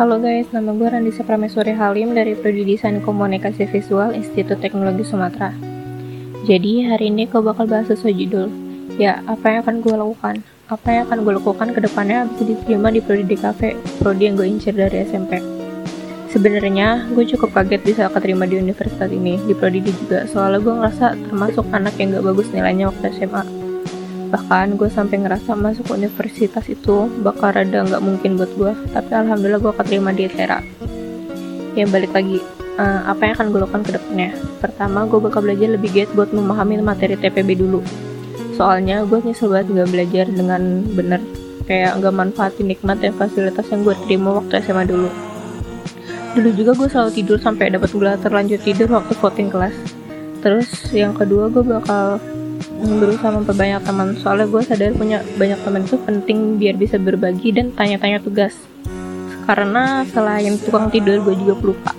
Halo guys, nama gue Randisa Prameswari Halim dari Prodi Desain Komunikasi Visual Institut Teknologi Sumatera. Jadi hari ini gue bakal bahas sesuai judul. Ya, apa yang akan gue lakukan? Apa yang akan gue lakukan ke depannya bisa diterima di Prodi DKV, Prodi yang gue incer dari SMP. Sebenarnya gue cukup kaget bisa keterima di universitas ini, di Prodi juga, soalnya gue ngerasa termasuk anak yang gak bagus nilainya waktu SMA bahkan gue sampai ngerasa masuk universitas itu bakal rada nggak mungkin buat gue tapi alhamdulillah gue keterima di Tera. Ya balik lagi. Uh, apa yang akan gue lakukan ke depannya? Pertama gue bakal belajar lebih giat buat memahami materi TPB dulu. Soalnya gue nyesel banget nggak belajar dengan bener. Kayak nggak manfaatin nikmat dan fasilitas yang gue terima waktu SMA dulu. Dulu juga gue selalu tidur sampai dapat gelar terlanjut tidur waktu voting kelas. Terus yang kedua gue bakal berusaha memperbanyak teman. Soalnya gue sadar punya banyak teman itu penting biar bisa berbagi dan tanya-tanya tugas. Karena selain tukang tidur gue juga pelupa.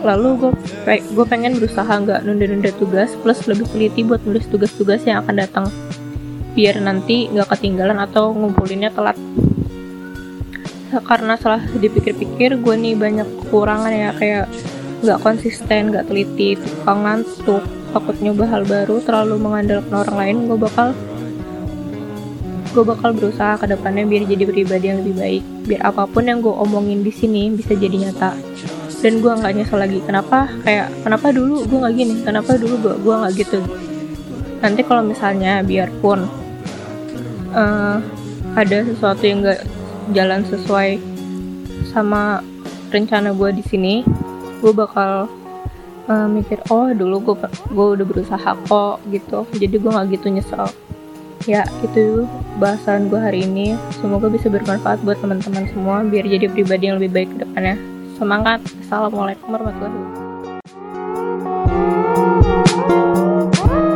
Lalu gue gue pengen berusaha nggak nunda-nunda tugas plus lebih teliti buat nulis tugas-tugas yang akan datang. Biar nanti nggak ketinggalan atau ngumpulinnya telat. Karena setelah dipikir-pikir gue nih banyak kekurangan ya kayak nggak konsisten nggak teliti tukang ngantuk takut nyoba hal baru terlalu mengandalkan orang lain gue bakal gue bakal berusaha ke depannya biar jadi pribadi yang lebih baik. Biar apa pun yang gue omongin di sini bisa jadi nyata. Dan gue nggak nyesel lagi kenapa? Kayak kenapa dulu gue nggak gini? Kenapa dulu gue gue nggak gitu? Nanti kalau misalnya biarpun uh, ada sesuatu yang nggak jalan sesuai sama rencana gue di sini gue bakal uh, mikir oh dulu gue gue udah berusaha kok gitu. Jadi gue nggak gitu nyesel. Ya itu bahasan gue hari ini. Semoga bisa bermanfaat buat teman-teman semua biar jadi pribadi yang lebih baik ke depannya. Semangat. Assalamualaikum warahmatullahi wabarakatuh.